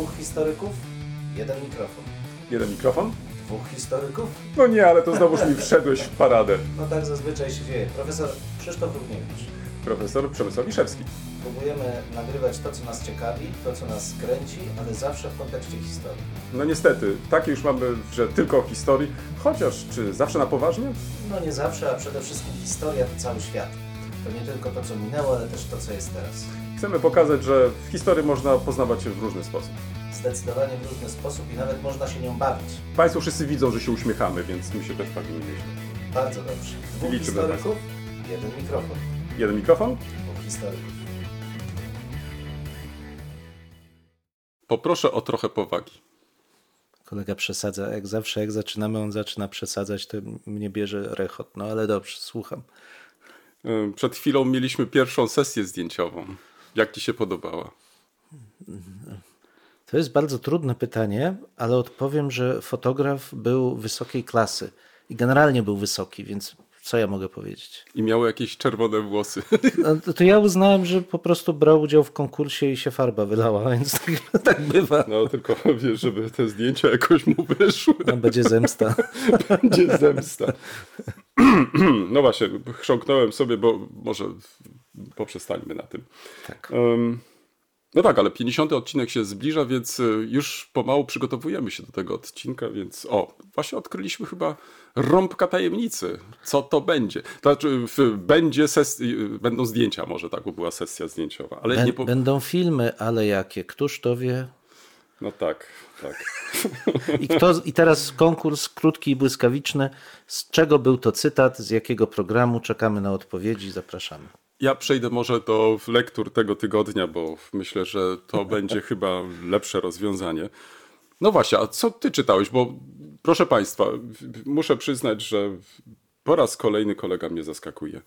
Dwóch historyków, jeden mikrofon. Jeden mikrofon? Dwóch historyków? No nie, ale to znowuż mi wszedłeś w paradę. No tak zazwyczaj się dzieje. Profesor Krzysztof Równiewicz. Profesor Przemysław Liszewski. Próbujemy nagrywać to, co nas ciekawi, to, co nas kręci, ale zawsze w kontekście historii. No niestety, takie już mamy, że tylko o historii, chociaż czy zawsze na poważnie? No nie zawsze, a przede wszystkim historia to cały świat. To nie tylko to, co minęło, ale też to, co jest teraz. Chcemy pokazać, że w historii można poznawać się w różny sposób. Zdecydowanie w różny sposób i nawet można się nią bawić. Państwo wszyscy widzą, że się uśmiechamy, więc my się też bawimy nieźle. Bardzo dobrze. Dwóch Liczymy historyków, jeden mikrofon. Jeden mikrofon? Dwóch historyków. Poproszę o trochę powagi. Kolega przesadza, jak zawsze, jak zaczynamy, on zaczyna przesadzać, to mnie bierze rechot. No ale dobrze, słucham. Przed chwilą mieliśmy pierwszą sesję zdjęciową. Jak Ci się podobała? To jest bardzo trudne pytanie, ale odpowiem, że fotograf był wysokiej klasy i generalnie był wysoki, więc co ja mogę powiedzieć? I miało jakieś czerwone włosy. No, to- to ja uznałem, że po prostu brał udział w konkursie i się farba wylała, więc tak, tak bywa. No tylko wiesz, żeby te zdjęcia jakoś mu wyszły. No, będzie zemsta. Będzie zemsta. No właśnie, chrząknąłem sobie, bo może poprzestańmy na tym. Tak. Em, no tak, ale 50 odcinek się zbliża, więc y, już pomału przygotowujemy się do tego odcinka, więc o, właśnie odkryliśmy chyba rąbka tajemnicy. Co to będzie? Znaczy, będzie ses- będą zdjęcia może, tak, bo była sesja zdjęciowa, ale nie Bę- po... Będą filmy, ale jakie? Któż to wie? No tak, tak. I, kto, I teraz konkurs krótki i błyskawiczny. Z czego był to cytat? Z jakiego programu? Czekamy na odpowiedzi. Zapraszamy. Ja przejdę może do lektur tego tygodnia, bo myślę, że to będzie chyba lepsze rozwiązanie. No właśnie, a co ty czytałeś? Bo proszę Państwa, muszę przyznać, że po raz kolejny kolega mnie zaskakuje.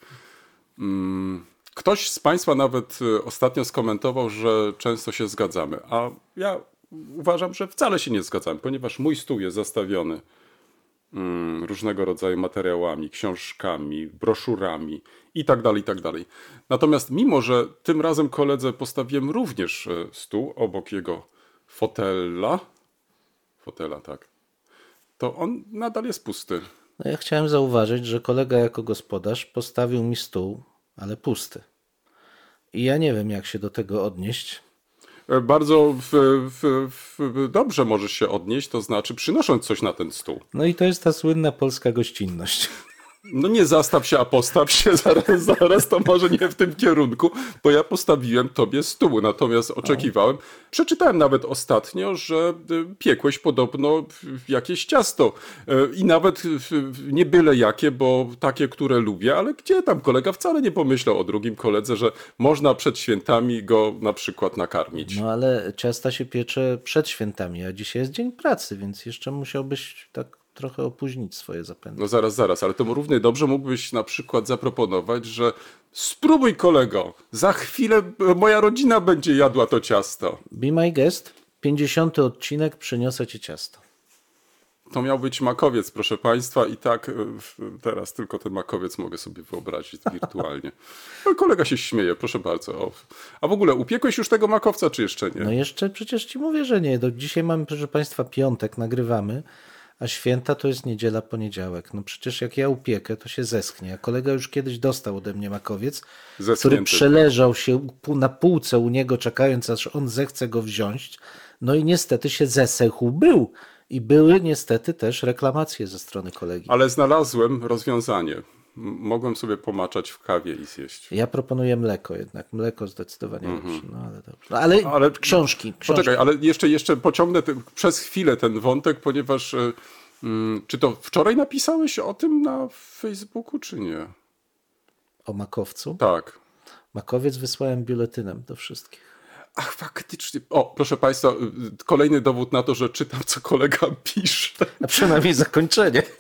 Mm, Ktoś z Państwa nawet y, ostatnio skomentował, że często się zgadzamy, a ja uważam, że wcale się nie zgadzamy, ponieważ mój stół jest zastawiony różnego rodzaju materiałami, książkami, broszurami i tak dalej, i tak. Natomiast mimo, że tym razem koledze postawiłem również e, stół obok jego fotela, fotela, tak, to on nadal jest pusty. No ja chciałem zauważyć, że kolega jako gospodarz postawił mi stół, ale pusty. I ja nie wiem, jak się do tego odnieść. E, Bardzo w, w, w, dobrze możesz się odnieść, to znaczy przynosząc coś na ten stół. No i to jest ta słynna polska gościnność. No nie zastaw się, a postaw się zaraz, zaraz, to może nie w tym kierunku, bo ja postawiłem tobie stół, natomiast oczekiwałem. Przeczytałem nawet ostatnio, że y, piekłeś podobno jakieś ciasto Y, i nawet nie byle jakie, bo takie, które lubię, ale gdzie tam kolega wcale nie pomyślał o drugim koledze, że można przed świętami go na przykład nakarmić. No ale ciasta się piecze przed świętami, a dzisiaj jest dzień pracy, więc jeszcze musiałbyś tak trochę opóźnić swoje zapędy. No zaraz, zaraz, ale to równie dobrze mógłbyś na przykład zaproponować, że spróbuj kolego, za chwilę e, moja rodzina będzie jadła to ciasto. Be my guest, 50 odcinek, przyniosę ci ciasto. To miał być makowiec, proszę państwa, i tak e, teraz tylko ten makowiec mogę sobie wyobrazić wirtualnie. No, kolega się śmieje, proszę bardzo. O. A w ogóle upiekłeś już tego makowca, czy jeszcze nie? No jeszcze przecież ci mówię, że nie. Do dzisiaj mamy, proszę Państwa, piątek, nagrywamy, a święta to jest niedziela, poniedziałek. No przecież jak ja upiekę, to się zeschnie. A kolega już kiedyś dostał ode mnie makowiec, który Zeschnięty. przeleżał się na półce u niego, czekając aż on zechce go wziąć. No i niestety się zesechł był. I były niestety też reklamacje ze strony kolegi. Ale znalazłem rozwiązanie. Mogłem sobie pomaczać w kawie i zjeść. Ja proponuję mleko jednak. Mleko zdecydowanie lepsze. No ale dobrze. No, ale, Ale- książki. książki. Poczekaj, ale jeszcze, jeszcze pociągnę te, przez chwilę ten wątek, ponieważ e, mm, czy to wczoraj napisałeś o tym na Facebooku, czy nie? O makowcu. Tak. Makowiec wysłałem biuletynem do wszystkich. Ach, faktycznie. O, proszę Państwa, y, kolejny dowód na to, że czytam, co kolega pisze. A przynajmniej zakończenie.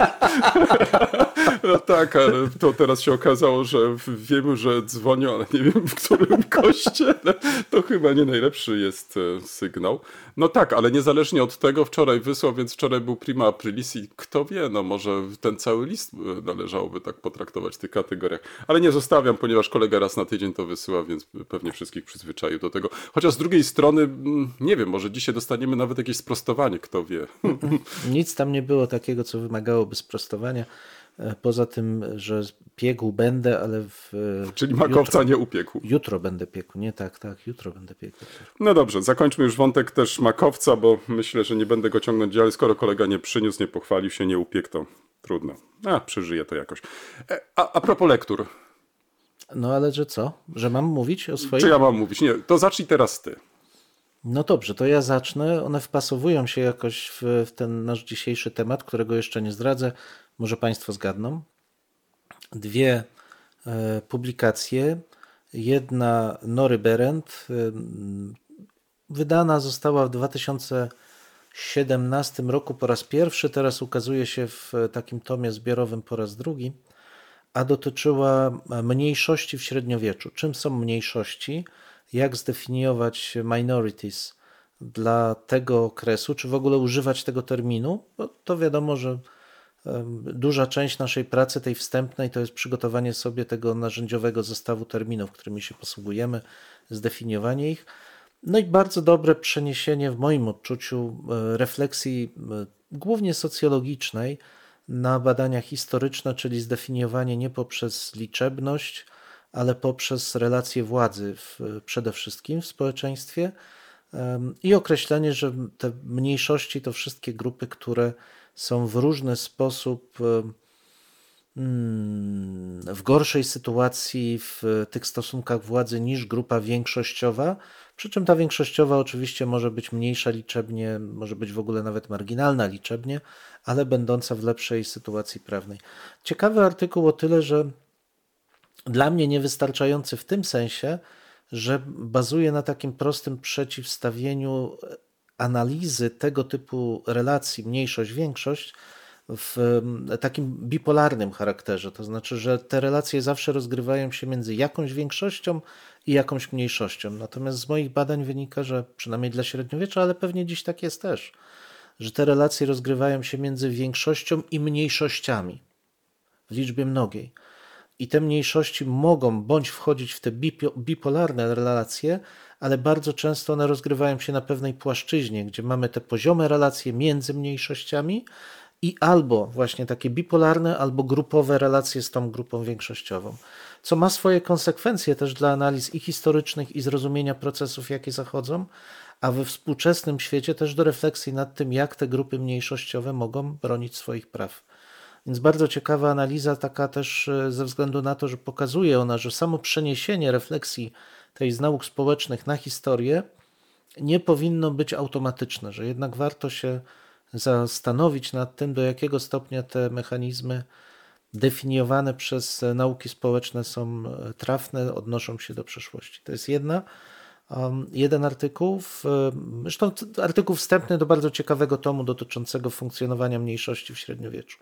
No tak, ale to teraz się okazało, że wiemy, że dzwonią, ale nie wiem w którym kościele. To chyba nie najlepszy jest e, sygnał. No tak, ale niezależnie od tego wczoraj wysłał, więc wczoraj był prima aprilis i kto wie, no może ten cały list e, należałoby tak potraktować w tych kategoriach. Ale nie zostawiam, ponieważ kolega raz na tydzień to wysyła, więc pewnie wszystkich przyzwyczaił do tego. Chociaż z drugiej strony, mm, nie wiem, może dzisiaj dostaniemy nawet jakieś sprostowanie, kto wie. Nic tam nie było takiego, co wymagałoby sprostowania. E, Poza tym, że piekł będę, ale w, Czyli makowca jutro, nie upiekł. jutro będę piekł. Nie tak, tak, jutro będę piekł. No dobrze, zakończmy już wątek też makowca, bo myślę, że nie będę go ciągnąć dalej. Skoro kolega nie przyniósł, nie pochwalił się, nie upiekł, to trudno. A, przeżyję to jakoś. E, A, a propos lektur. No ale że co? Że mam mówić o swoich? Czy ja mam mówić? Nie, to zacznij teraz ty. No dobrze, to ja zacznę. One wpasowują się jakoś w, w ten nasz dzisiejszy temat, którego jeszcze nie zdradzę. Może Państwo zgadną. Dwie e, publikacje. Jedna Nory Berendt. e, Wydana została w 2017 roku po raz pierwszy, teraz ukazuje się w takim tomie zbiorowym po raz drugi, a dotyczyła mniejszości w średniowieczu. Czym są mniejszości? Jak zdefiniować minorities dla tego okresu? Czy w ogóle używać tego terminu? Bo to wiadomo, że duża część naszej pracy, tej wstępnej, to jest przygotowanie sobie tego narzędziowego zestawu terminów, którymi się posługujemy, zdefiniowanie ich. No i bardzo dobre przeniesienie w moim odczuciu e, refleksji e, głównie socjologicznej na badania historyczne, czyli zdefiniowanie nie poprzez liczebność, ale poprzez relacje władzy w, przede wszystkim w społeczeństwie i określenie, że te mniejszości to wszystkie grupy, które są w różny sposób w gorszej sytuacji w tych stosunkach władzy niż grupa większościowa. Przy czym ta większościowa oczywiście może być mniejsza liczebnie, może być w ogóle nawet marginalna liczebnie, ale będąca w lepszej sytuacji prawnej. Ciekawy artykuł o tyle, że dla mnie niewystarczający w tym sensie, że bazuje na takim prostym przeciwstawieniu analizy tego typu relacji mniejszość-większość w takim bipolarnym charakterze. To znaczy, że te relacje zawsze rozgrywają się między jakąś większością i jakąś mniejszością. Natomiast z moich badań wynika, że przynajmniej dla średniowiecza, ale pewnie dziś tak jest też, że te relacje rozgrywają się między większością i mniejszościami w liczbie mnogiej. I te mniejszości mogą bądź wchodzić w te bipo- bipolarne relacje, ale bardzo często one rozgrywają się na pewnej płaszczyźnie, gdzie mamy te poziome relacje między mniejszościami i albo właśnie takie bipolarne, albo grupowe relacje z tą grupą większościową. Co ma swoje konsekwencje też dla analiz i historycznych, i zrozumienia procesów, jakie zachodzą, a we współczesnym świecie też do refleksji nad tym, jak te grupy mniejszościowe mogą bronić swoich praw. Więc bardzo ciekawa analiza, taka też e, ze względu na to, że pokazuje ona, że samo przeniesienie refleksji tej z nauk społecznych na historię nie powinno być automatyczne, że jednak warto się zastanowić nad tym, do jakiego stopnia te mechanizmy definiowane przez nauki społeczne są trafne, odnoszą się do przeszłości. To jest jedna, um, jeden artykuł, w, zresztą artykuł wstępny do bardzo ciekawego tomu dotyczącego funkcjonowania mniejszości w średniowieczu.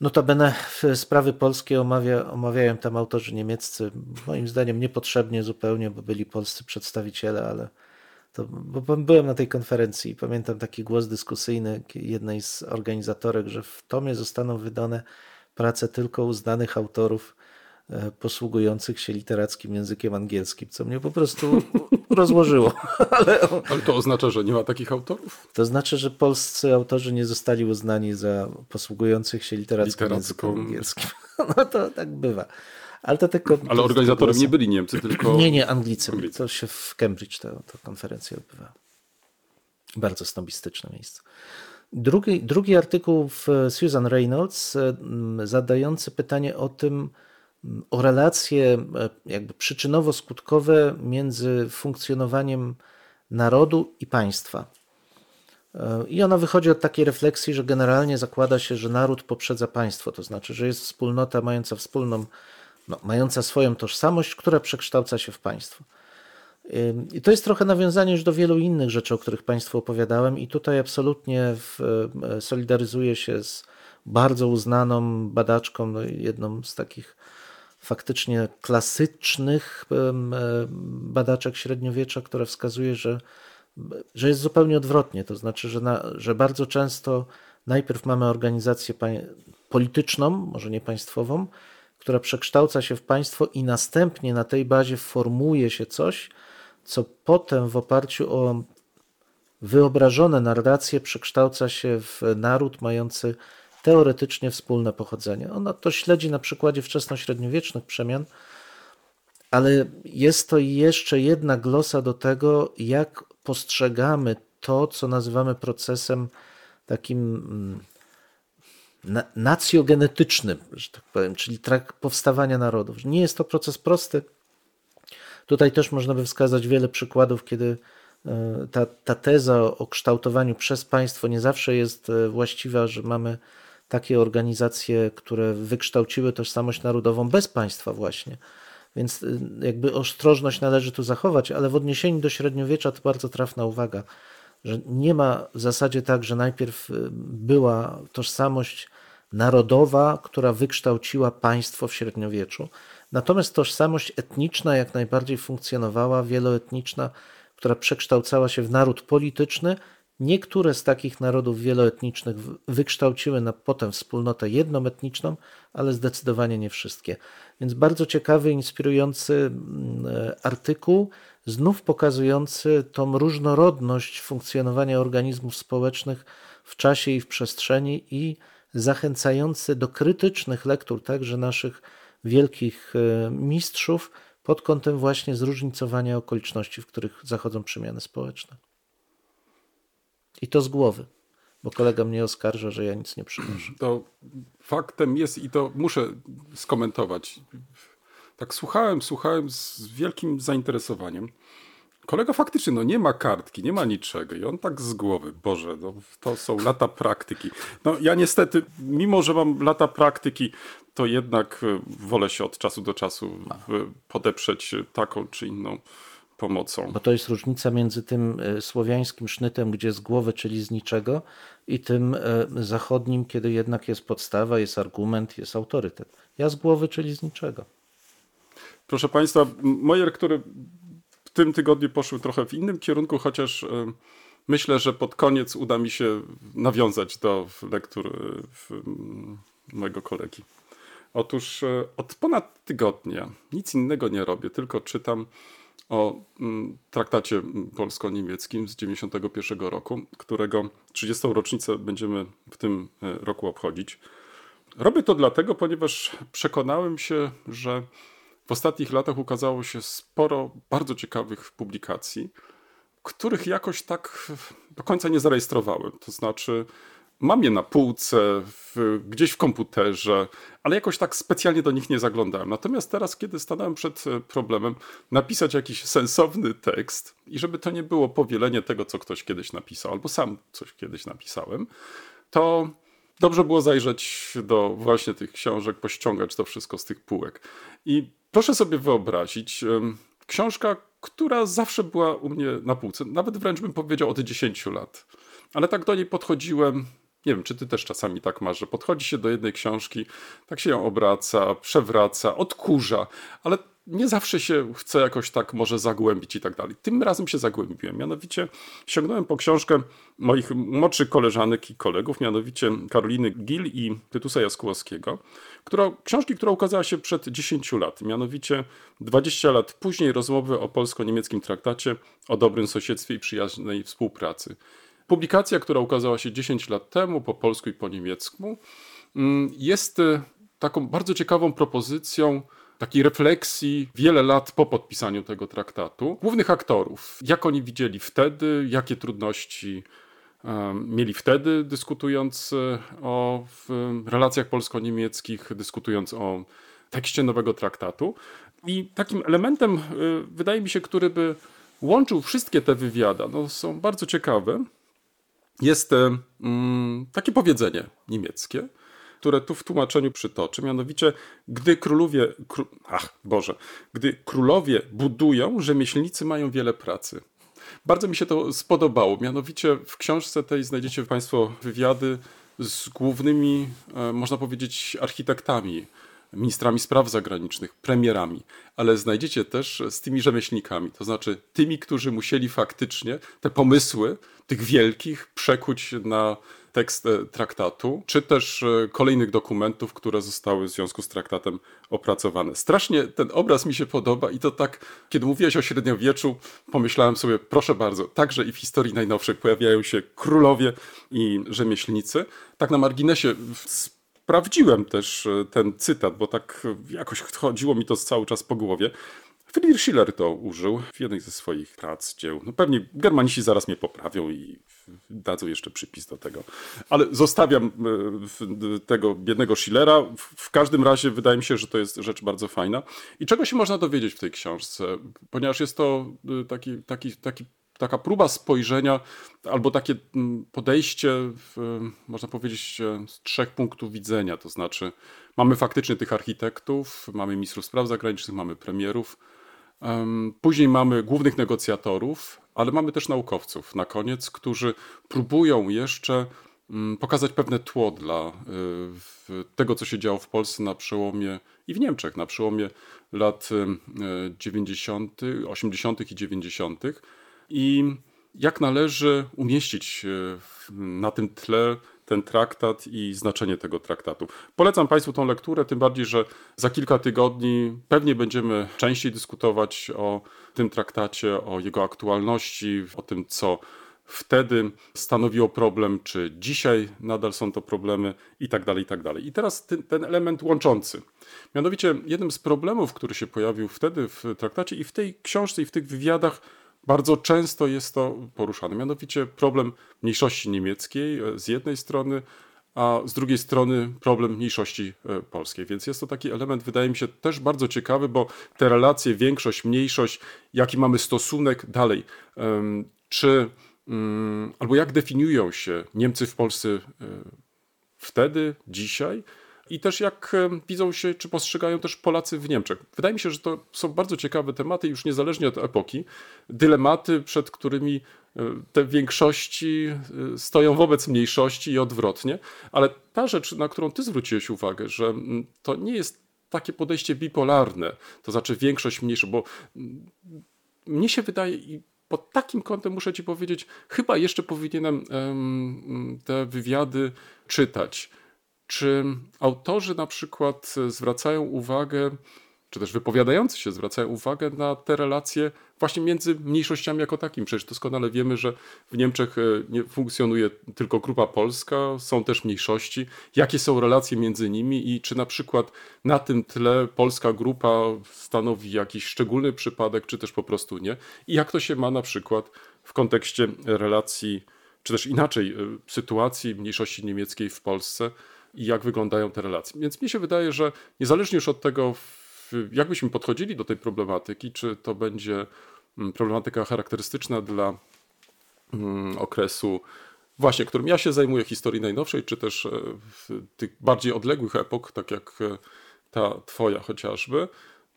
Notabene sprawy polskie omawia, omawiają tam autorzy niemieccy, moim zdaniem niepotrzebnie zupełnie, bo byli polscy przedstawiciele, ale to, bo byłem na tej konferencji i pamiętam taki głos dyskusyjny jednej z organizatorek, że w tomie zostaną wydane prace tylko uznanych autorów e, posługujących się literackim językiem angielskim, co mnie po prostu rozłożyło. Ale Ale to oznacza, że nie ma takich autorów? to znaczy, że polscy autorzy nie zostali uznani za posługujących się literackim Literacką. językiem angielskim. No to tak bywa. Ale to tylko. Ale organizatorem nie byli Niemcy, tylko... Nie, nie, Anglicy. Anglicy. To się w Cambridge ta, ta konferencja odbywa. Bardzo snobistyczne miejsce. Drugi, drugi artykuł w Susan Reynolds, mm, zadający pytanie o tym, o relacje e, jakby przyczynowo-skutkowe między funkcjonowaniem narodu i państwa. E, I ona wychodzi od takiej refleksji, że generalnie zakłada się, że naród poprzedza państwo, to znaczy, że jest wspólnota mająca wspólną, no, mająca swoją tożsamość, która przekształca się w państwo. I to jest trochę nawiązanie już do wielu innych rzeczy, o których Państwu opowiadałem, i tutaj absolutnie w, e, solidaryzuję się z bardzo uznaną badaczką, no jedną z takich faktycznie klasycznych badaczek średniowiecza, która wskazuje, że, że jest zupełnie odwrotnie. To znaczy, że, na, że bardzo często najpierw mamy organizację polityczną, może nie państwową, która przekształca się w państwo i następnie na tej bazie formuje się coś, co potem w oparciu o wyobrażone narracje przekształca się w naród mający teoretycznie wspólne pochodzenie. Ona to śledzi na przykładzie wczesnośredniowiecznych przemian, ale jest to jeszcze jedna glosa do tego, jak postrzegamy to, co nazywamy procesem takim mm, nacjogenetycznym, że tak powiem, czyli trak powstawania narodów. Nie jest to proces prosty. Tutaj też można by wskazać wiele przykładów, kiedy e, ta, ta teza o kształtowaniu przez państwo nie zawsze jest e, właściwa, że mamy takie organizacje, które wykształciły tożsamość narodową bez państwa właśnie. Więc e, jakby ostrożność należy tu zachować, ale w odniesieniu do średniowiecza to bardzo trafna uwaga, że nie ma w zasadzie tak, że najpierw była tożsamość narodowa, która wykształciła państwo w średniowieczu. Natomiast tożsamość etniczna jak najbardziej funkcjonowała, wieloetniczna, która przekształcała się w naród polityczny. Niektóre z takich narodów wieloetnicznych wykształciły na potem wspólnotę jednoetniczną, ale zdecydowanie nie wszystkie. Więc bardzo ciekawy, inspirujący mm, artykuł, znów pokazujący tą różnorodność funkcjonowania organizmów społecznych w czasie i w przestrzeni i zachęcający do krytycznych lektur także naszych wielkich e, mistrzów pod kątem właśnie zróżnicowania okoliczności, w których zachodzą przemiany społeczne. I to z głowy, bo kolega mnie oskarża, że ja nic nie przynoszę. To faktem jest i to muszę skomentować. Tak słuchałem, słuchałem z wielkim zainteresowaniem. Kolega faktycznie no nie ma kartki, nie ma niczego i on tak z głowy, Boże, no, to są lata praktyki. No ja niestety, mimo że mam lata praktyki, to jednak e, wolę się od czasu do czasu podeprzeć taką czy inną pomocą. Bo to jest różnica między tym e, słowiańskim sznytem, gdzie z głowy, czyli z niczego, i tym e, zachodnim, kiedy jednak jest podstawa, jest argument, jest autorytet. Ja z głowy, czyli z niczego. Proszę Państwa, moje lektury tym tygodniu poszły trochę w innym kierunku, chociaż e, myślę, że pod koniec uda mi się nawiązać do lektur e, mojego kolegi. Otóż e, od ponad tygodnia nic innego nie robię, tylko czytam o traktacie polsko-niemieckim z 1991 roku, którego 30. rocznicę będziemy w tym roku obchodzić. Robię to dlatego, ponieważ przekonałem się, że w ostatnich latach ukazało się sporo bardzo ciekawych publikacji, których jakoś tak do końca nie zarejestrowałem. To znaczy, mam je na półce, w, gdzieś w komputerze, ale jakoś tak specjalnie do nich nie zaglądałem. Natomiast teraz, kiedy stanąłem przed e, problemem napisać jakiś sensowny tekst i żeby to nie było powielenie tego, co ktoś kiedyś napisał, albo sam coś kiedyś napisałem, to dobrze było zajrzeć do właśnie tych książek, pościągać to wszystko z tych półek. I Proszę sobie wyobrazić, książka, która zawsze była u mnie na półce, nawet wręcz bym powiedział od 10 lat. Ale tak do niej podchodziłem, nie wiem, czy ty też czasami tak masz, że podchodzi się do jednej książki, tak się ją obraca, przewraca, odkurza, ale nie zawsze się chce jakoś tak może zagłębić i tak dalej. Tym razem się zagłębiłem. Mianowicie sięgnąłem po książkę moich młodszych koleżanek i kolegów, mianowicie Karoliny Gil i Tytusa Jaskłowskiego, która, książki, która ukazała się przed 10 lat. Mianowicie 20 lat później rozmowy o polsko-niemieckim traktacie o dobrym sąsiedztwie i przyjaznej współpracy. Publikacja, która ukazała się 10 lat temu po polsku i po niemiecku, mm, jest e, taką bardzo ciekawą propozycją takiej refleksji wiele lat po podpisaniu tego traktatu. Głównych aktorów, jak oni widzieli wtedy, jakie trudności mieli wtedy, dyskutując e, o relacjach polsko-niemieckich, dyskutując o tekście nowego traktatu. I takim elementem, e, wydaje mi się, który by łączył wszystkie te wywiady, no, są bardzo ciekawe, jest e, mm, takie powiedzenie niemieckie, które tu w tłumaczeniu przytoczę, mianowicie gdy królowie, kró, ach Boże, gdy królowie budują, rzemieślnicy mają wiele pracy. Bardzo mi się to spodobało. Mianowicie w książce tej znajdziecie Państwo wywiady z głównymi, e, można powiedzieć, architektami, ministrami spraw zagranicznych, premierami, ale znajdziecie też z tymi rzemieślnikami, to znaczy tymi, którzy musieli faktycznie te pomysły tych wielkich przekuć na tekst e, traktatu, czy też e, kolejnych dokumentów, które zostały w związku z traktatem opracowane. Strasznie ten obraz mi się podoba i to tak, kiedy mówiłeś o średniowieczu, pomyślałem sobie, proszę bardzo, także i w historii najnowszej pojawiają się królowie i rzemieślnicy. Tak na marginesie sprawdziłem też e, ten cytat, bo tak jakoś chodziło mi to cały czas po głowie. Friedrich Schiller to użył w jednej ze swoich prac, dzieł. No pewnie germaniści zaraz mnie poprawią i dadzą jeszcze przypis do tego. Ale zostawiam e, tego biednego Schillera. W każdym razie wydaje mi się, że to jest rzecz bardzo fajna. I czego się można dowiedzieć w tej książce? Ponieważ jest to e, taki, taki, taki taka próba spojrzenia albo takie mm, podejście, w, można powiedzieć, e, z trzech punktów widzenia. To znaczy, mamy faktycznie tych architektów, mamy ministrów spraw zagranicznych, mamy premierów, później mamy głównych negocjatorów, ale mamy też naukowców na koniec, którzy próbują jeszcze mm, pokazać pewne tło dla e, tego, co się działo w Polsce na przełomie i w Niemczech na przełomie lat 90., e, 80. i 90 i jak należy umieścić e, na tym tle ten traktat i znaczenie tego traktatu. Polecam Państwu tą lekturę, tym bardziej, że za kilka tygodni pewnie będziemy częściej dyskutować o tym traktacie, o jego aktualności, o tym, co wtedy stanowiło problem, czy dzisiaj nadal są to problemy i tak dalej, i tak dalej. I teraz ten, ten, element łączący. Mianowicie jednym z problemów, który się pojawił wtedy w traktacie i w tej książce i w tych wywiadach bardzo często jest to poruszane. Mianowicie problem mniejszości niemieckiej e, z jednej strony, a z drugiej strony problem mniejszości e, polskiej. Więc jest to taki element, wydaje mi się, też bardzo ciekawy, bo te relacje, większość, mniejszość, jaki mamy stosunek dalej, czy mm, albo jak definiują się Niemcy w Polsce e, wtedy, dzisiaj, i też jak widzą się, czy postrzegają też Polacy w Niemczech. Wydaje mi się, że to są bardzo ciekawe tematy, już niezależnie od epoki, dylematy, przed którymi e, te większości e, stoją wobec mniejszości i odwrotnie. Ale ta rzecz, na którą ty zwróciłeś uwagę, że to nie jest takie podejście bipolarne, to znaczy większość, mniejsza, bo mnie się wydaje i pod takim kątem muszę ci powiedzieć, chyba jeszcze powinienem te wywiady czytać czy autorzy na przykład zwracają uwagę, czy też wypowiadający się zwracają uwagę na te relacje właśnie między mniejszościami jako takim? Przecież doskonale wiemy, że w Niemczech e, nie funkcjonuje tylko grupa polska, są też mniejszości. Jakie są relacje między nimi i czy na przykład na tym tle polska grupa stanowi jakiś szczególny przypadek, czy też po prostu nie? I jak to się ma na przykład w kontekście relacji, czy też inaczej e, sytuacji mniejszości niemieckiej w Polsce? I jak wyglądają te relacje. Więc mi się wydaje, że niezależnie już od tego, jak byśmy podchodzili do tej problematyki, czy to będzie mm, problematyka charakterystyczna dla mm, okresu właśnie, którym ja się zajmuję, historii najnowszej, czy też e, tych bardziej odległych epok, tak jak e, ta twoja chociażby,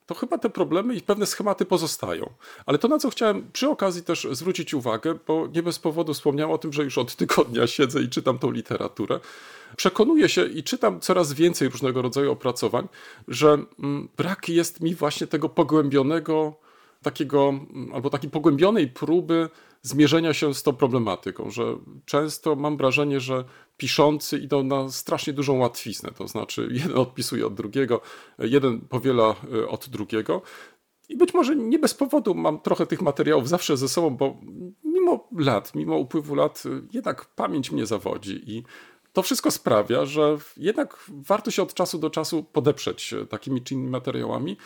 to chyba te problemy i pewne schematy pozostają. Ale to, na co chciałem przy okazji też zwrócić uwagę, bo nie bez powodu wspomniałem o tym, że już od tygodnia siedzę i czytam tą literaturę, przekonuję się i czytam coraz więcej różnego rodzaju opracowań, że mm, brak jest mi właśnie tego pogłębionego, takiego, mm, albo takiej pogłębionej próby zmierzenia się z tą problematyką, że często mam wrażenie, że piszący idą na strasznie dużą łatwiznę, to znaczy jeden odpisuje od drugiego, jeden powiela e, od drugiego. I być może nie bez powodu mam trochę tych materiałów zawsze ze sobą, bo mimo lat, mimo upływu lat, e, jednak pamięć mnie zawodzi i to wszystko sprawia, że jednak warto się od czasu do czasu podeprzeć e, takimi czy innymi materiałami,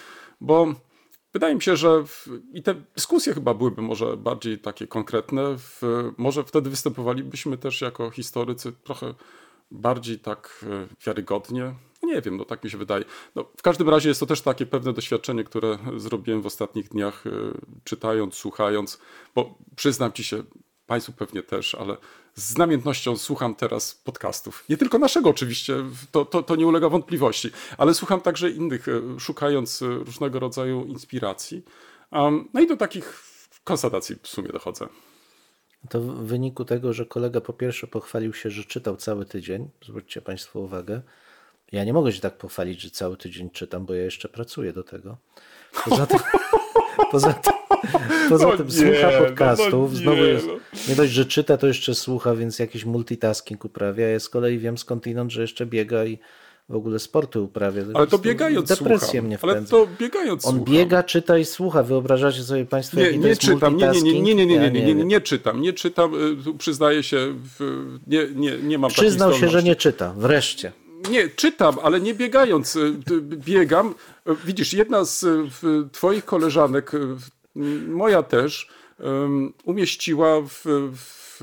bo wydaje mi się, że w, i te dyskusje chyba byłyby może bardziej takie konkretne. W, może wtedy występowalibyśmy też jako historycy trochę bardziej tak e, wiarygodnie. Nie wiem, no tak mi się wydaje. No, w każdym razie jest to też takie pewne doświadczenie, które zrobiłem w ostatnich dniach, e, czytając, słuchając, bo przyznam ci się, Państwu pewnie też, ale z namiętnością słucham teraz podcastów. Nie tylko naszego oczywiście, to, to, to nie ulega wątpliwości, ale słucham także innych, e, szukając e, różnego rodzaju inspiracji. Um, no i do takich konstatacji w sumie dochodzę. To w wyniku tego, że kolega po pierwsze pochwalił się, że czytał cały tydzień, zwróćcie Państwo uwagę. Ja nie mogę się tak pochwalić, że cały tydzień czytam, bo ja jeszcze pracuję do tego. Poza tym, poza tym, poza No tym nie, słucha no, podcastów, no znowu nie, jest, no. nie dość, że czyta, to jeszcze słucha, więc jakiś multitasking uprawia. Ja z kolei wiem skądinąd, że jeszcze biega i w ogóle sporty uprawia. Ale to biegając Depresję słucham. mnie Ale wpędza. to biegając On słucham. biega, czyta i słucha. Wyobrażacie sobie Państwo, Nie, jaki to nie jest czytam, nie, nie, nie, nie, nie, nie, nie, nie, nie, wiem. nie czytam, nie czytam, y, przyznaję się, nie, nie, nie mam Przyznał się, że nie czyta. Wreszcie. Nie, czytam, ale nie biegając. y, y, Biegam. Widzisz, jedna z twoich koleżanek, moja też, umieściła w, w,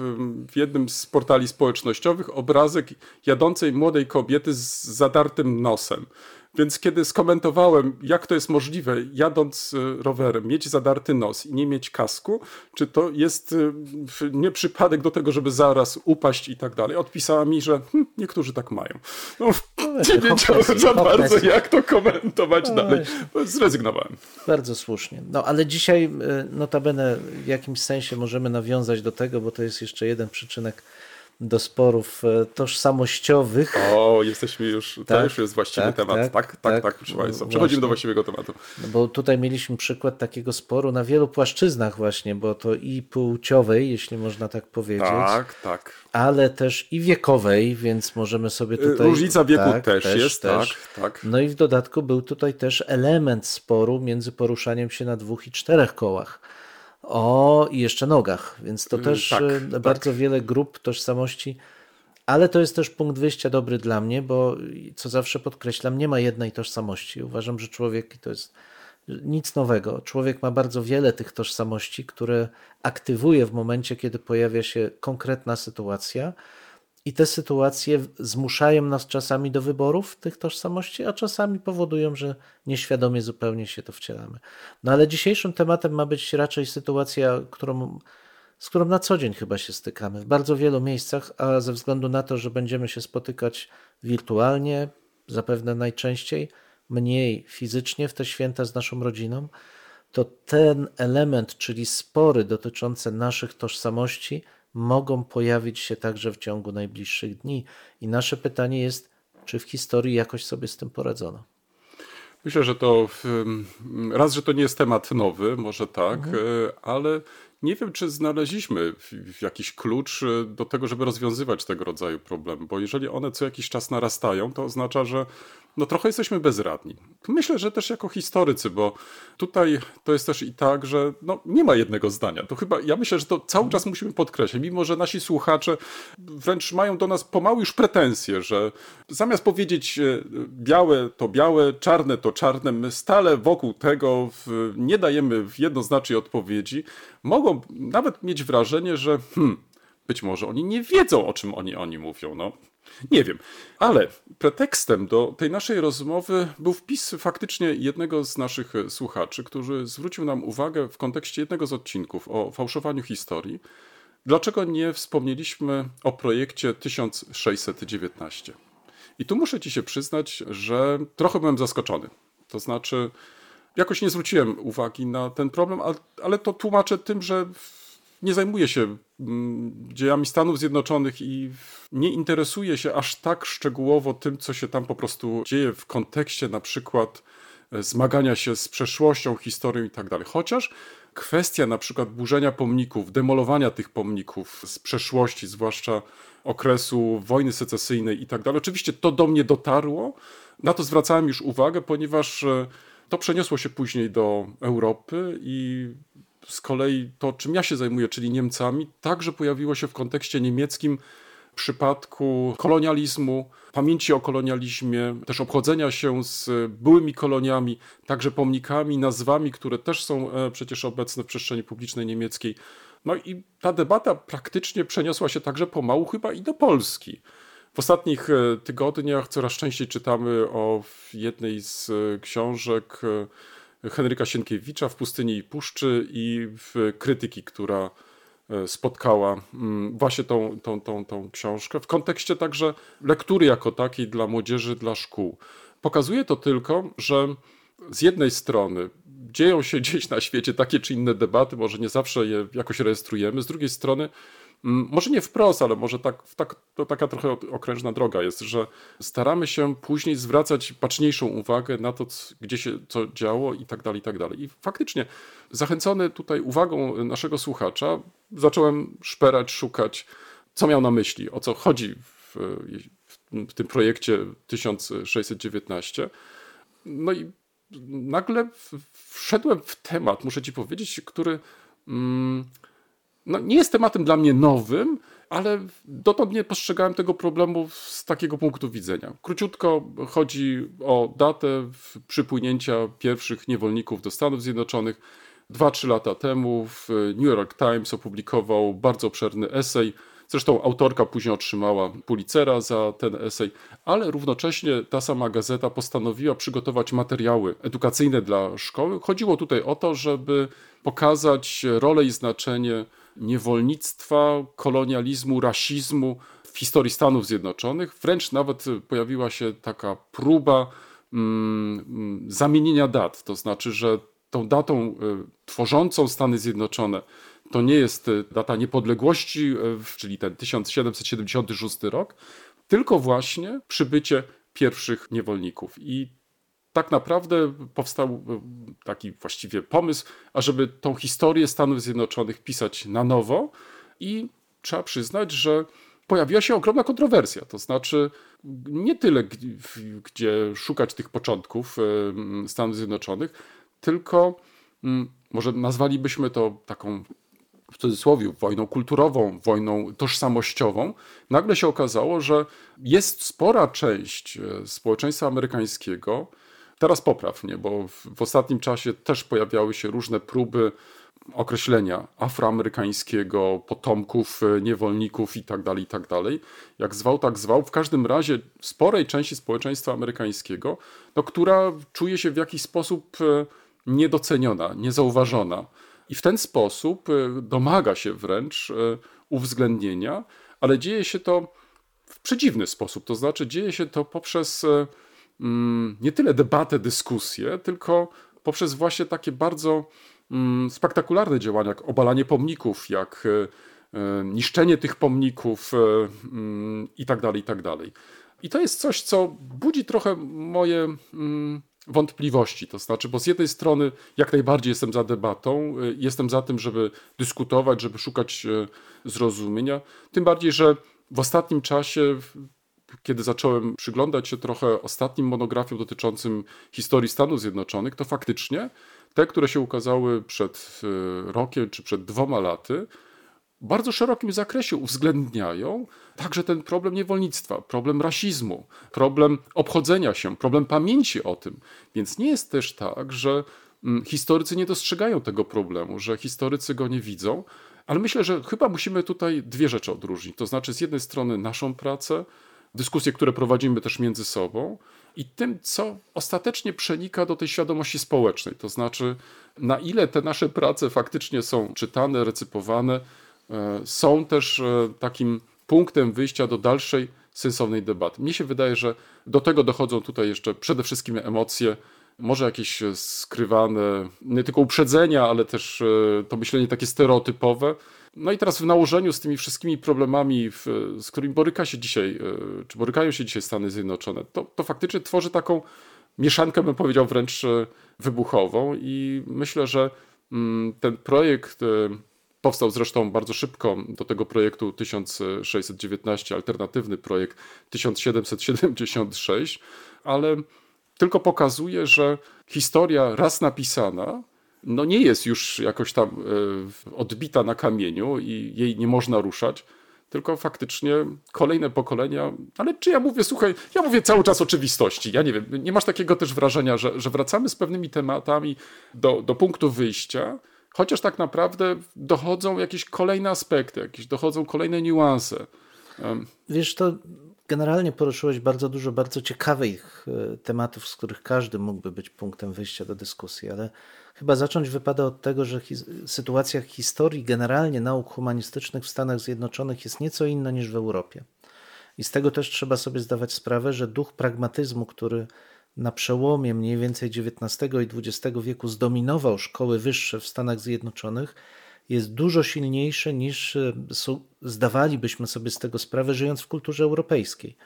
w jednym z portali społecznościowych obrazek jadącej młodej kobiety z zadartym nosem. Więc kiedy skomentowałem, jak to jest możliwe, jadąc y, rowerem, mieć zadarty nos i nie mieć kasku, czy to jest w- nie przypadek do tego, żeby zaraz upaść i tak dalej, odpisała mi, że hm, niektórzy tak mają. No, nie wiecie, wiedziałem za bardzo, jak to komentować No dalej. Zrezygnowałem. Bardzo słusznie. No ale dzisiaj y, notabene w jakimś sensie możemy nawiązać do tego, bo to jest jeszcze jeden przyczynek do sporów e, tożsamościowych. O, jesteśmy już, to Tak, już jest właściwy tak, temat. Tak, tak, tak, tak, tak. proszę Państwa. No Przechodzimy do właściwego tematu. No bo tutaj mieliśmy przykład takiego sporu na wielu płaszczyznach właśnie, bo to i płciowej, jeśli można tak powiedzieć, Tak, tak. ale też i wiekowej, więc możemy sobie tutaj... Różnica wieku tak, też jest, tak, tak. No i w dodatku był tutaj też element sporu między poruszaniem się na dwóch i czterech kołach. O, i jeszcze nogach, więc to też tak, e, tak. bardzo wiele grup tożsamości, ale to jest też punkt wyjścia dobry dla mnie, bo co zawsze podkreślam, nie ma jednej tożsamości. Uważam, że człowiek to jest nic nowego. Człowiek ma bardzo wiele tych tożsamości, które aktywuje w momencie, kiedy pojawia się konkretna sytuacja. I te sytuacje zmuszają nas czasami do wyborów tych tożsamości, a czasami powodują, że nieświadomie zupełnie się to wcielamy. No ale dzisiejszym tematem ma być raczej sytuacja, którą, z którą na co dzień chyba się stykamy w bardzo wielu miejscach, a ze względu na to, że będziemy się spotykać wirtualnie, zapewne najczęściej, mniej fizycznie w te święta z naszą rodziną, to ten element, czyli spory dotyczące naszych tożsamości, mogą pojawić się także w ciągu najbliższych dni. I nasze pytanie jest, czy w historii jakoś sobie z tym poradzono? Myślę, że to raz, że to nie jest temat nowy, może tak, Mhm. e, ale nie wiem, czy znaleźliśmy jakiś klucz e, do tego, żeby rozwiązywać tego rodzaju problemy, bo jeżeli one co jakiś czas narastają, to oznacza, że no trochę jesteśmy bezradni. Myślę, że też jako historycy, bo tutaj to jest też i tak, że no, nie ma jednego zdania. To chyba, ja myślę, że to cały czas musimy podkreślać, mimo że nasi słuchacze wręcz mają do nas pomału już pretensje, że zamiast powiedzieć e, białe to białe, czarne to czarne, my stale wokół tego nie dajemy jednoznacznej odpowiedzi, mogą nawet mieć wrażenie, że hmm, być może oni nie wiedzą, o czym oni, oni mówią. No. Nie wiem, ale pretekstem do tej naszej rozmowy był wpis faktycznie jednego z naszych słuchaczy, który zwrócił nam uwagę w kontekście jednego z odcinków o fałszowaniu historii. Dlaczego nie wspomnieliśmy o projekcie 1619? I tu muszę ci się przyznać, że trochę byłem zaskoczony. To znaczy, jakoś nie zwróciłem uwagi na ten problem, ale, to tłumaczę tym, że nie zajmuję się mm, dziejami Stanów Zjednoczonych i nie interesuję się aż tak szczegółowo tym, co się tam po prostu dzieje w kontekście na przykład e, zmagania się z przeszłością, historią i tak dalej. Chociaż kwestia na przykład burzenia pomników, demolowania tych pomników z przeszłości, zwłaszcza okresu wojny secesyjnej i tak dalej, oczywiście to do mnie dotarło. Na to zwracałem już uwagę, ponieważ e, to przeniosło się później do Europy i z kolei to, czym ja się zajmuję, czyli Niemcami, także pojawiło się w kontekście niemieckim w przypadku kolonializmu, pamięci o kolonializmie, też obchodzenia się z byłymi koloniami, także pomnikami, nazwami, które też są e, przecież obecne w przestrzeni publicznej niemieckiej. No i ta debata praktycznie przeniosła się także pomału chyba i do Polski. W ostatnich e, tygodniach coraz częściej czytamy o jednej z e, książek e, Henryka Sienkiewicza w Pustyni i Puszczy i w krytyki, która spotkała mm, właśnie tą, tą, tą, tą książkę w kontekście także lektury jako takiej dla młodzieży, dla szkół. Pokazuje to tylko, że z jednej strony dzieją się gdzieś na świecie takie czy inne debaty, może nie zawsze je jakoś rejestrujemy. Z drugiej strony, może nie wprost, ale może tak, tak, to taka trochę okrężna droga jest, że staramy się później zwracać baczniejszą uwagę na to, gdzie się co działo i tak dalej, i tak dalej. I faktycznie, zachęcony tutaj uwagą naszego słuchacza, zacząłem szperać, szukać, co miał na myśli, o co chodzi w, w tym projekcie 1619. No i nagle wszedłem w temat, muszę ci powiedzieć, który mm, no, nie jest tematem dla mnie nowym, ale dotąd nie postrzegałem tego problemu z takiego punktu widzenia. Króciutko chodzi o datę przypłynięcia pierwszych niewolników do Stanów Zjednoczonych. Dwa, trzy lata temu New York Times opublikował bardzo obszerny esej Zresztą autorka później otrzymała Pulitzera za ten esej, ale równocześnie ta sama gazeta postanowiła przygotować materiały edukacyjne dla szkoły. Chodziło tutaj o to, żeby pokazać rolę i znaczenie niewolnictwa, kolonializmu, rasizmu w historii Stanów Zjednoczonych. Wręcz nawet pojawiła się taka próba mm, mm zamienienia dat, to znaczy, że tą datą y, tworzącą Stany Zjednoczone to nie jest e, data niepodległości, e, czyli ten 1776 rok, tylko właśnie przybycie pierwszych niewolników. I tak naprawdę powstał e, taki właściwie pomysł, ażeby tą historię Stanów Zjednoczonych pisać na nowo i trzeba przyznać, że pojawiła się ogromna kontrowersja. To znaczy, nie tyle gdzie szukać tych początków Stanów Zjednoczonych, tylko może nazwalibyśmy to taką w cudzysłowie, wojną kulturową, wojną tożsamościową, nagle się okazało, że jest spora część e, społeczeństwa amerykańskiego, teraz popraw mnie, bo w, w ostatnim czasie też pojawiały się różne próby określenia afroamerykańskiego, potomków e, niewolników itd., tak itd. Tak Jak zwał, tak zwał. W każdym razie sporej części społeczeństwa amerykańskiego, no, która czuje się w jakiś sposób e, niedoceniona, niezauważona i w ten sposób y, domaga się wręcz uwzględnienia, ale dzieje się to w przedziwny sposób. To znaczy, dzieje się to poprzez nie tyle debatę, dyskusję, tylko poprzez właśnie takie bardzo mm, spektakularne działania, jak obalanie pomników, jak niszczenie tych pomników mm, i tak dalej, i tak dalej. I to jest coś, co budzi trochę moje wątpliwości. To znaczy, bo z jednej strony jak najbardziej jestem za debatą, jestem za tym, żeby dyskutować, żeby szukać zrozumienia. Tym bardziej, że w ostatnim czasie, kiedy zacząłem przyglądać się trochę ostatnim monografiom dotyczącym historii Stanów Zjednoczonych, to faktycznie te, które się ukazały przed y, rokiem czy przed dwoma laty, w bardzo szerokim zakresie uwzględniają także ten problem niewolnictwa, problem rasizmu, problem obchodzenia się, problem pamięci o tym. Więc nie jest też tak, że mm, historycy nie dostrzegają tego problemu, że historycy go nie widzą, ale myślę, że chyba musimy tutaj dwie rzeczy odróżnić. To znaczy, z jednej strony naszą pracę, dyskusje, które prowadzimy też między sobą, i tym, co ostatecznie przenika do tej świadomości społecznej. To znaczy, na ile te nasze prace faktycznie są czytane, recypowane, e, są też e, takim punktem wyjścia do dalszej sensownej debaty. Mnie się wydaje, że do tego dochodzą tutaj jeszcze przede wszystkim emocje, może jakieś skrywane, nie tylko uprzedzenia, ale też e, to myślenie takie stereotypowe. No i teraz w nałożeniu z tymi wszystkimi problemami, z którymi boryka się dzisiaj, e, czy borykają się dzisiaj Stany Zjednoczone, to, to faktycznie tworzy taką mieszankę, bym powiedział, wręcz e, wybuchową. I myślę, że mm, ten projekt Powstał zresztą bardzo szybko do tego projektu 1619, alternatywny projekt 1776, ale tylko pokazuje, że historia raz napisana no nie jest już jakoś tam e, odbita na kamieniu i jej nie można ruszać, tylko faktycznie kolejne pokolenia, ale czy ja mówię, słuchaj, ja mówię cały czas oczywistości, ja nie wiem, nie masz takiego też wrażenia, że, że wracamy z pewnymi tematami do, do punktu wyjścia, Chociaż tak naprawdę dochodzą jakieś kolejne aspekty, jakieś dochodzą kolejne niuanse. Wiesz, to generalnie poruszyłeś bardzo dużo bardzo ciekawych e, tematów, z których każdy mógłby być punktem wyjścia do dyskusji, ale chyba zacząć wypada od tego, że hi sytuacja historii generalnie nauk humanistycznych w Stanach Zjednoczonych jest nieco inna niż w Europie. I z tego też trzeba sobie zdawać sprawę, że duch pragmatyzmu, który na przełomie mniej więcej XIX i XX wieku zdominował szkoły wyższe w Stanach Zjednoczonych, jest dużo silniejsze niż e, zdawalibyśmy sobie z tego sprawę, żyjąc w kulturze europejskiej.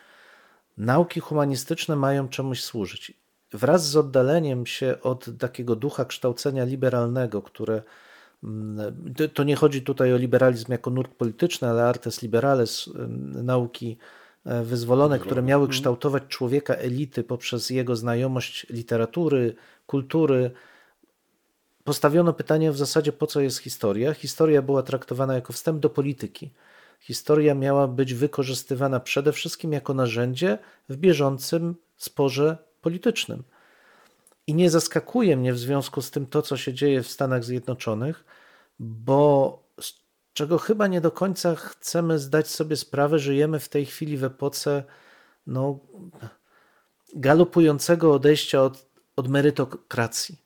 Nauki humanistyczne mają czemuś służyć. Wraz z oddaleniem się od takiego ducha kształcenia liberalnego, które mm, to nie chodzi tutaj o liberalizm jako nurt polityczny, ale artes liberales, nauki e, wyzwolone, które miały mhm. kształtować człowieka elity poprzez jego znajomość literatury, kultury, postawiono pytanie w zasadzie, po co jest historia. Historia była traktowana jako wstęp do polityki. Historia miała być wykorzystywana przede wszystkim jako narzędzie w bieżącym sporze politycznym. I nie zaskakuje mnie w związku z tym to, co się dzieje w Stanach Zjednoczonych, bo z czego chyba nie do końca chcemy zdać sobie sprawę, żyjemy w tej chwili w epoce no, galopującego odejścia od, od merytokracji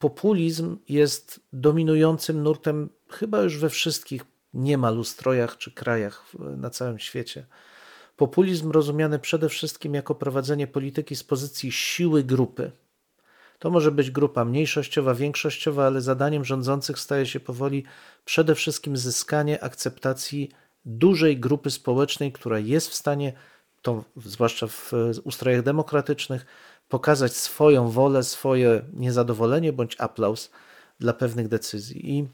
populizm jest dominującym nurtem chyba już we wszystkich niemal ustrojach czy krajach na całym świecie. Populizm rozumiany przede wszystkim jako prowadzenie polityki z pozycji siły grupy. To może być grupa mniejszościowa, większościowa, ale zadaniem rządzących staje się powoli przede wszystkim zyskanie akceptacji dużej grupy społecznej, która jest w stanie, to zwłaszcza w ustrojach demokratycznych, pokazać swoją wolę, swoje niezadowolenie bądź aplauz dla pewnych decyzji. I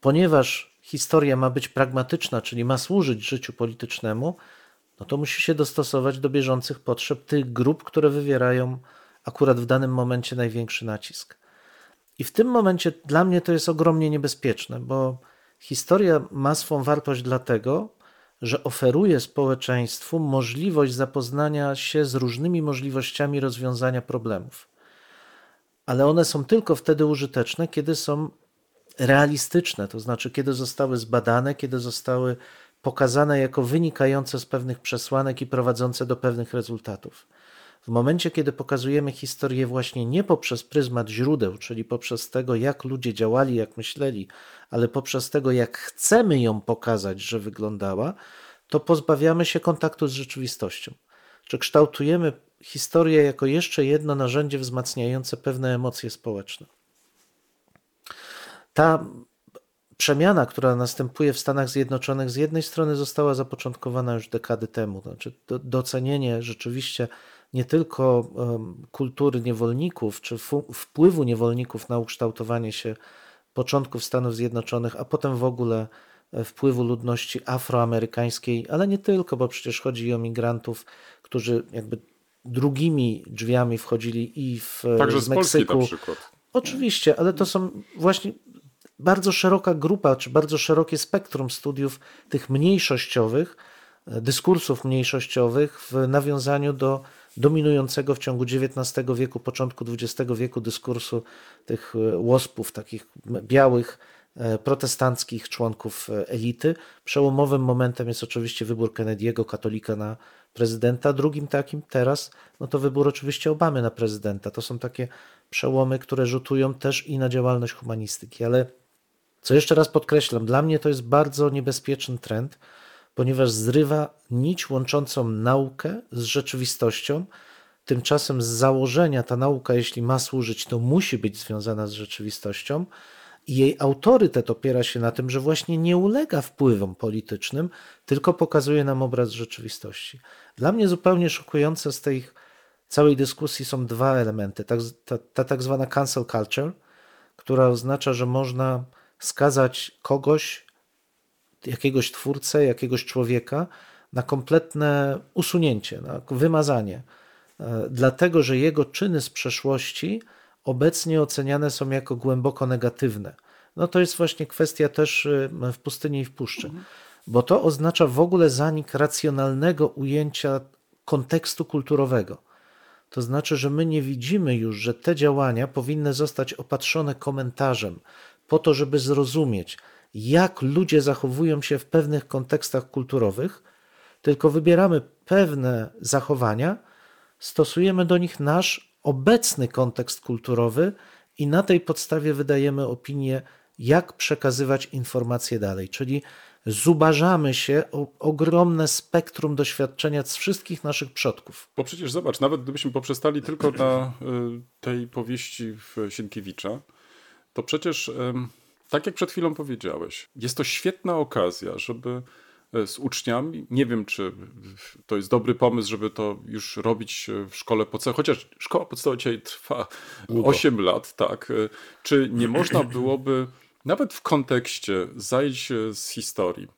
ponieważ historia ma być pragmatyczna, czyli ma służyć życiu politycznemu, no to musi się dostosować do bieżących potrzeb tych grup, które wywierają akurat w danym momencie największy nacisk. I w tym momencie dla mnie to jest ogromnie niebezpieczne, bo historia ma swą wartość dlatego, że oferuje społeczeństwu możliwość zapoznania się z różnymi możliwościami rozwiązania problemów. Ale one są tylko wtedy użyteczne, kiedy są realistyczne, to znaczy kiedy zostały zbadane, kiedy zostały pokazane jako wynikające z pewnych przesłanek i prowadzące do pewnych rezultatów. W momencie, kiedy pokazujemy historię właśnie nie poprzez pryzmat źródeł, czyli poprzez tego, jak ludzie działali, jak myśleli, ale poprzez tego, jak chcemy ją pokazać, że wyglądała, to pozbawiamy się kontaktu z rzeczywistością. Czy kształtujemy historię jako jeszcze jedno narzędzie wzmacniające pewne emocje społeczne. Ta przemiana, która następuje w Stanach Zjednoczonych, z jednej strony została zapoczątkowana już dekady temu, znaczy docenienie rzeczywiście nie tylko kultury niewolników, czy wpływu niewolników na ukształtowanie się początków Stanów Zjednoczonych, a potem w ogóle e, wpływu ludności afroamerykańskiej, ale nie tylko, bo przecież chodzi i o migrantów, którzy jakby drugimi drzwiami wchodzili i w Także z, z Meksyku. na przykład. Oczywiście, ale to są właśnie bardzo szeroka grupa, czy bardzo szerokie spektrum studiów tych mniejszościowych, e, dyskursów mniejszościowych w nawiązaniu do dominującego w ciągu XIX wieku, początku XX wieku dyskursu tych e, łospów, takich białych, e, protestanckich członków e, elity. Przełomowym momentem jest oczywiście wybór Kennedy'ego, katolika na prezydenta. Drugim takim teraz, no to wybór oczywiście Obamy na prezydenta. To są takie przełomy, które rzutują też i na działalność humanistyki. Ale co jeszcze raz podkreślam, dla mnie to jest bardzo niebezpieczny trend, ponieważ zrywa nić łączącą naukę z rzeczywistością. Tymczasem z założenia ta nauka, jeśli ma służyć, to musi być związana z rzeczywistością. I jej autorytet opiera się na tym, że właśnie nie ulega wpływom politycznym, tylko pokazuje nam obraz rzeczywistości. Dla mnie zupełnie szokujące z tej całej dyskusji są dwa elementy. Ta, ta, ta tak zwana cancel culture, która oznacza, że można skazać kogoś jakiegoś twórcę, jakiegoś człowieka na kompletne usunięcie, na wymazanie, e, dlatego że jego czyny z przeszłości obecnie oceniane są jako głęboko negatywne. No to jest właśnie kwestia też e, w pustyni i w puszczy, bo to oznacza w ogóle zanik racjonalnego ujęcia kontekstu kulturowego. To znaczy, że my nie widzimy już, że te działania powinny zostać opatrzone komentarzem, po to, żeby zrozumieć, jak ludzie zachowują się w pewnych kontekstach kulturowych, tylko wybieramy pewne zachowania, stosujemy do nich nasz obecny kontekst kulturowy i na tej podstawie wydajemy opinię, jak przekazywać informacje dalej. Czyli zubażamy się o ogromne spektrum doświadczenia z wszystkich naszych przodków. Bo przecież zobacz, nawet gdybyśmy poprzestali tylko na y, tej powieści Sienkiewicza, to przecież, tak jak przed chwilą powiedziałeś, jest to świetna okazja, żeby y, z uczniami, nie wiem czy to jest dobry pomysł, żeby to już robić w szkole podstawowej, chociaż szkoła podstawowa dzisiaj trwa Długo. 8 lat, tak. y, Czy nie można byłoby nawet w kontekście zajść z historii,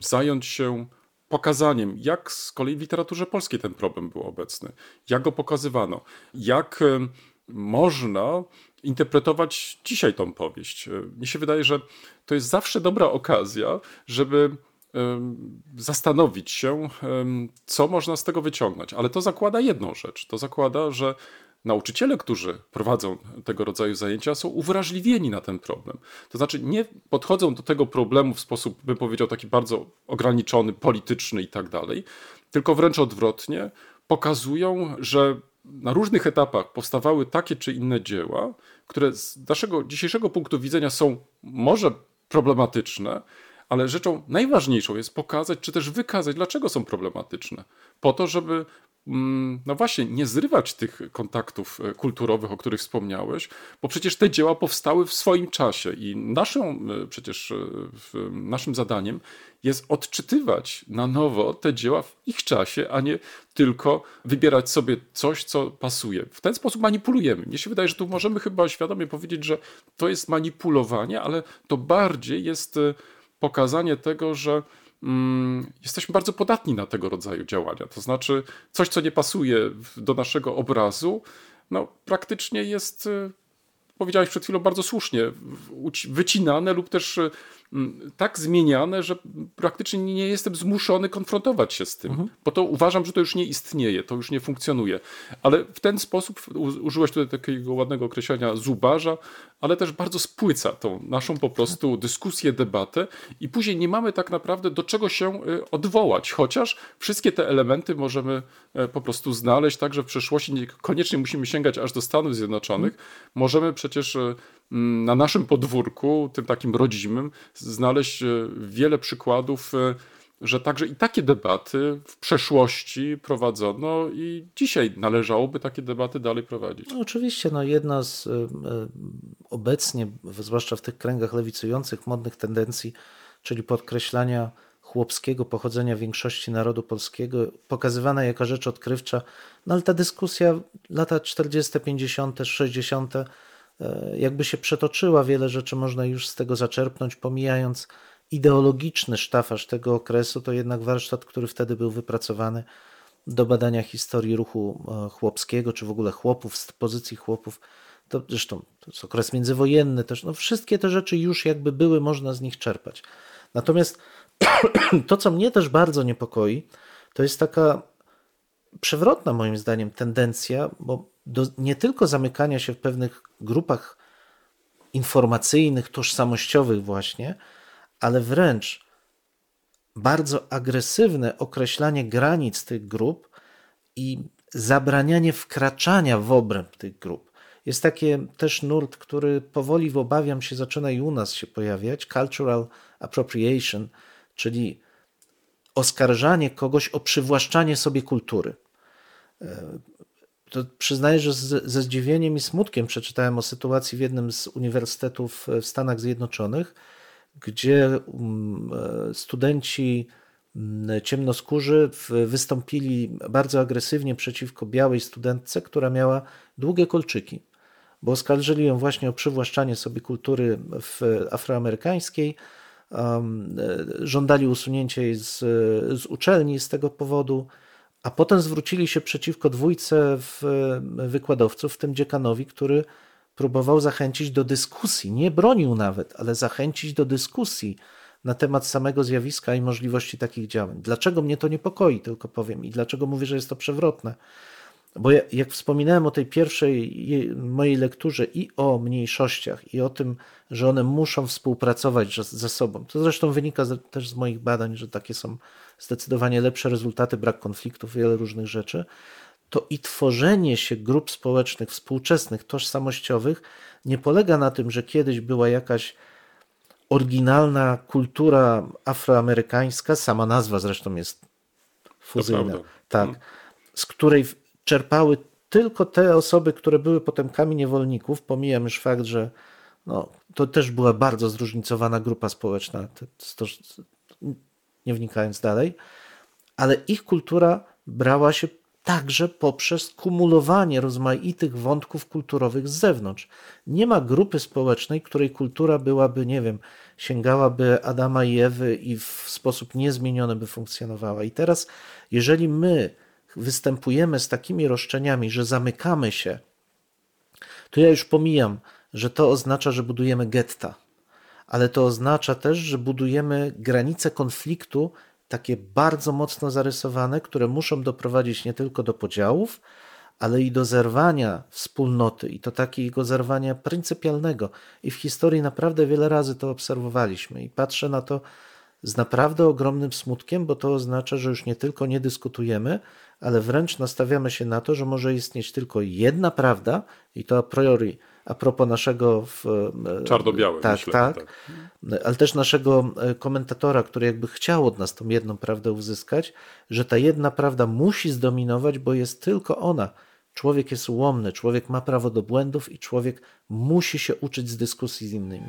zająć się pokazaniem, jak z kolei w literaturze polskiej ten problem był obecny, jak go pokazywano, jak można interpretować dzisiaj tą powieść. Mnie się wydaje, że to jest zawsze dobra okazja, żeby zastanowić się, co można z tego wyciągnąć. Ale to zakłada jedną rzecz. To zakłada, że nauczyciele, którzy prowadzą tego rodzaju zajęcia, są uwrażliwieni na ten problem. To znaczy nie podchodzą do tego problemu w sposób, bym powiedział, taki bardzo ograniczony, polityczny i tak dalej, tylko wręcz odwrotnie, pokazują, że na różnych etapach powstawały takie czy inne dzieła, które z naszego dzisiejszego punktu widzenia są może problematyczne, ale rzeczą najważniejszą jest pokazać, czy też wykazać, dlaczego są problematyczne. Po to, żeby mm, no właśnie, nie zrywać tych kontaktów e, kulturowych, o których wspomniałeś, bo przecież te dzieła powstały w swoim czasie i naszą e, przecież e, naszym zadaniem jest odczytywać na nowo te dzieła w ich czasie, a nie tylko wybierać sobie coś, co pasuje. W ten sposób manipulujemy. Mnie się wydaje, że tu możemy chyba świadomie powiedzieć, że to jest manipulowanie, ale to bardziej jest pokazanie tego, że mm, jesteśmy bardzo podatni na tego rodzaju działania. To znaczy, coś, co nie pasuje do naszego obrazu, no praktycznie jest, y, powiedziałeś przed chwilą bardzo słusznie, wycinane lub też y, tak zmieniane, że praktycznie nie jestem zmuszony konfrontować się z tym, bo to uważam, że to już nie istnieje, to już nie funkcjonuje. Ale w ten sposób użyłeś tutaj takiego ładnego określenia zubaża, ale też bardzo spłyca tą naszą po prostu dyskusję, debatę i później nie mamy tak naprawdę do czego się y, odwołać, chociaż wszystkie te elementy możemy e, po prostu znaleźć także w przeszłości, niekoniecznie musimy sięgać aż do Stanów Zjednoczonych, możemy przecież e, na naszym podwórku, tym takim rodzimym, znaleźć e, wiele przykładów, e, że także i takie debaty w przeszłości prowadzono i dzisiaj należałoby takie debaty dalej prowadzić. No, oczywiście, no jedna z y, obecnie, zwłaszcza w tych kręgach lewicujących, modnych tendencji, czyli podkreślania chłopskiego pochodzenia większości narodu polskiego, pokazywana jako rzecz odkrywcza, no ale ta dyskusja lata 40., 50., 60., y, jakby się przetoczyła, wiele rzeczy można już z tego zaczerpnąć, pomijając ideologiczny sztafaż tego okresu, to jednak warsztat, który wtedy był wypracowany do badania historii ruchu e, chłopskiego, czy w ogóle chłopów, z pozycji chłopów. To zresztą to jest okres międzywojenny też. No wszystkie te rzeczy już jakby były, można z nich czerpać. Natomiast to, co mnie też bardzo niepokoi, to jest taka przewrotna moim zdaniem tendencja, bo do nie tylko zamykania się w pewnych grupach informacyjnych, tożsamościowych właśnie, ale wręcz bardzo agresywne określanie granic tych grup i zabranianie wkraczania w obręb tych grup. Jest taki też nurt, który powoli, obawiam się, zaczyna i u nas się pojawiać, cultural appropriation, czyli oskarżanie kogoś o przywłaszczanie sobie kultury. To przyznaję, że z, ze zdziwieniem i smutkiem przeczytałem o sytuacji w jednym z uniwersytetów w Stanach Zjednoczonych, gdzie mm, e, studenci mm, ciemnoskórzy wystąpili bardzo agresywnie przeciwko białej studentce, która miała długie kolczyki, bo oskarżyli ją właśnie o przywłaszczanie sobie kultury afroamerykańskiej. e, Żądali usunięcia jej z, z uczelni z tego powodu, a potem zwrócili się przeciwko dwójce w, wykładowców, w tym dziekanowi, który próbował zachęcić do dyskusji, nie bronił nawet, ale zachęcić do dyskusji na temat samego zjawiska i możliwości takich działań. Dlaczego mnie to niepokoi, tylko powiem, i dlaczego mówię, że jest to przewrotne? Bo ja, jak wspominałem o tej pierwszej je- mojej lekturze i o mniejszościach, i o tym, że one muszą współpracować ze- sobą, to zresztą wynika też z moich badań, że takie są zdecydowanie lepsze rezultaty, brak konfliktów, wiele różnych rzeczy, to i tworzenie się grup społecznych współczesnych, tożsamościowych nie polega na tym, że kiedyś była jakaś oryginalna kultura afroamerykańska, sama nazwa zresztą jest fuzyjna, tak, z której czerpały tylko te osoby, które były potomkami niewolników. Pomijam już fakt, że no, to też była bardzo zróżnicowana grupa społeczna, nie wnikając dalej, ale ich kultura brała się także poprzez kumulowanie rozmaitych wątków kulturowych z zewnątrz. Nie ma grupy społecznej, której kultura byłaby, nie wiem, sięgałaby Adama i Ewy i w sposób niezmieniony by funkcjonowała. I teraz, jeżeli my występujemy z takimi roszczeniami, że zamykamy się, to ja już pomijam, że to oznacza, że budujemy getta, ale to oznacza też, że budujemy granice konfliktu takie bardzo mocno zarysowane, które muszą doprowadzić nie tylko do podziałów, ale i do zerwania wspólnoty i to takiego zerwania pryncypialnego. I w historii naprawdę wiele razy to obserwowaliśmy i patrzę na to z naprawdę ogromnym smutkiem, bo to oznacza, że już nie tylko nie dyskutujemy, ale wręcz nastawiamy się na to, że może istnieć tylko jedna prawda i to a priori a propos naszego w, e, Czarno-białe, tak, myślę, tak, tak. ale też naszego e, komentatora, który jakby chciał od nas tą jedną prawdę uzyskać, że ta jedna prawda musi zdominować, bo jest tylko ona. Człowiek jest ułomny, człowiek ma prawo do błędów i człowiek musi się uczyć z dyskusji z innymi.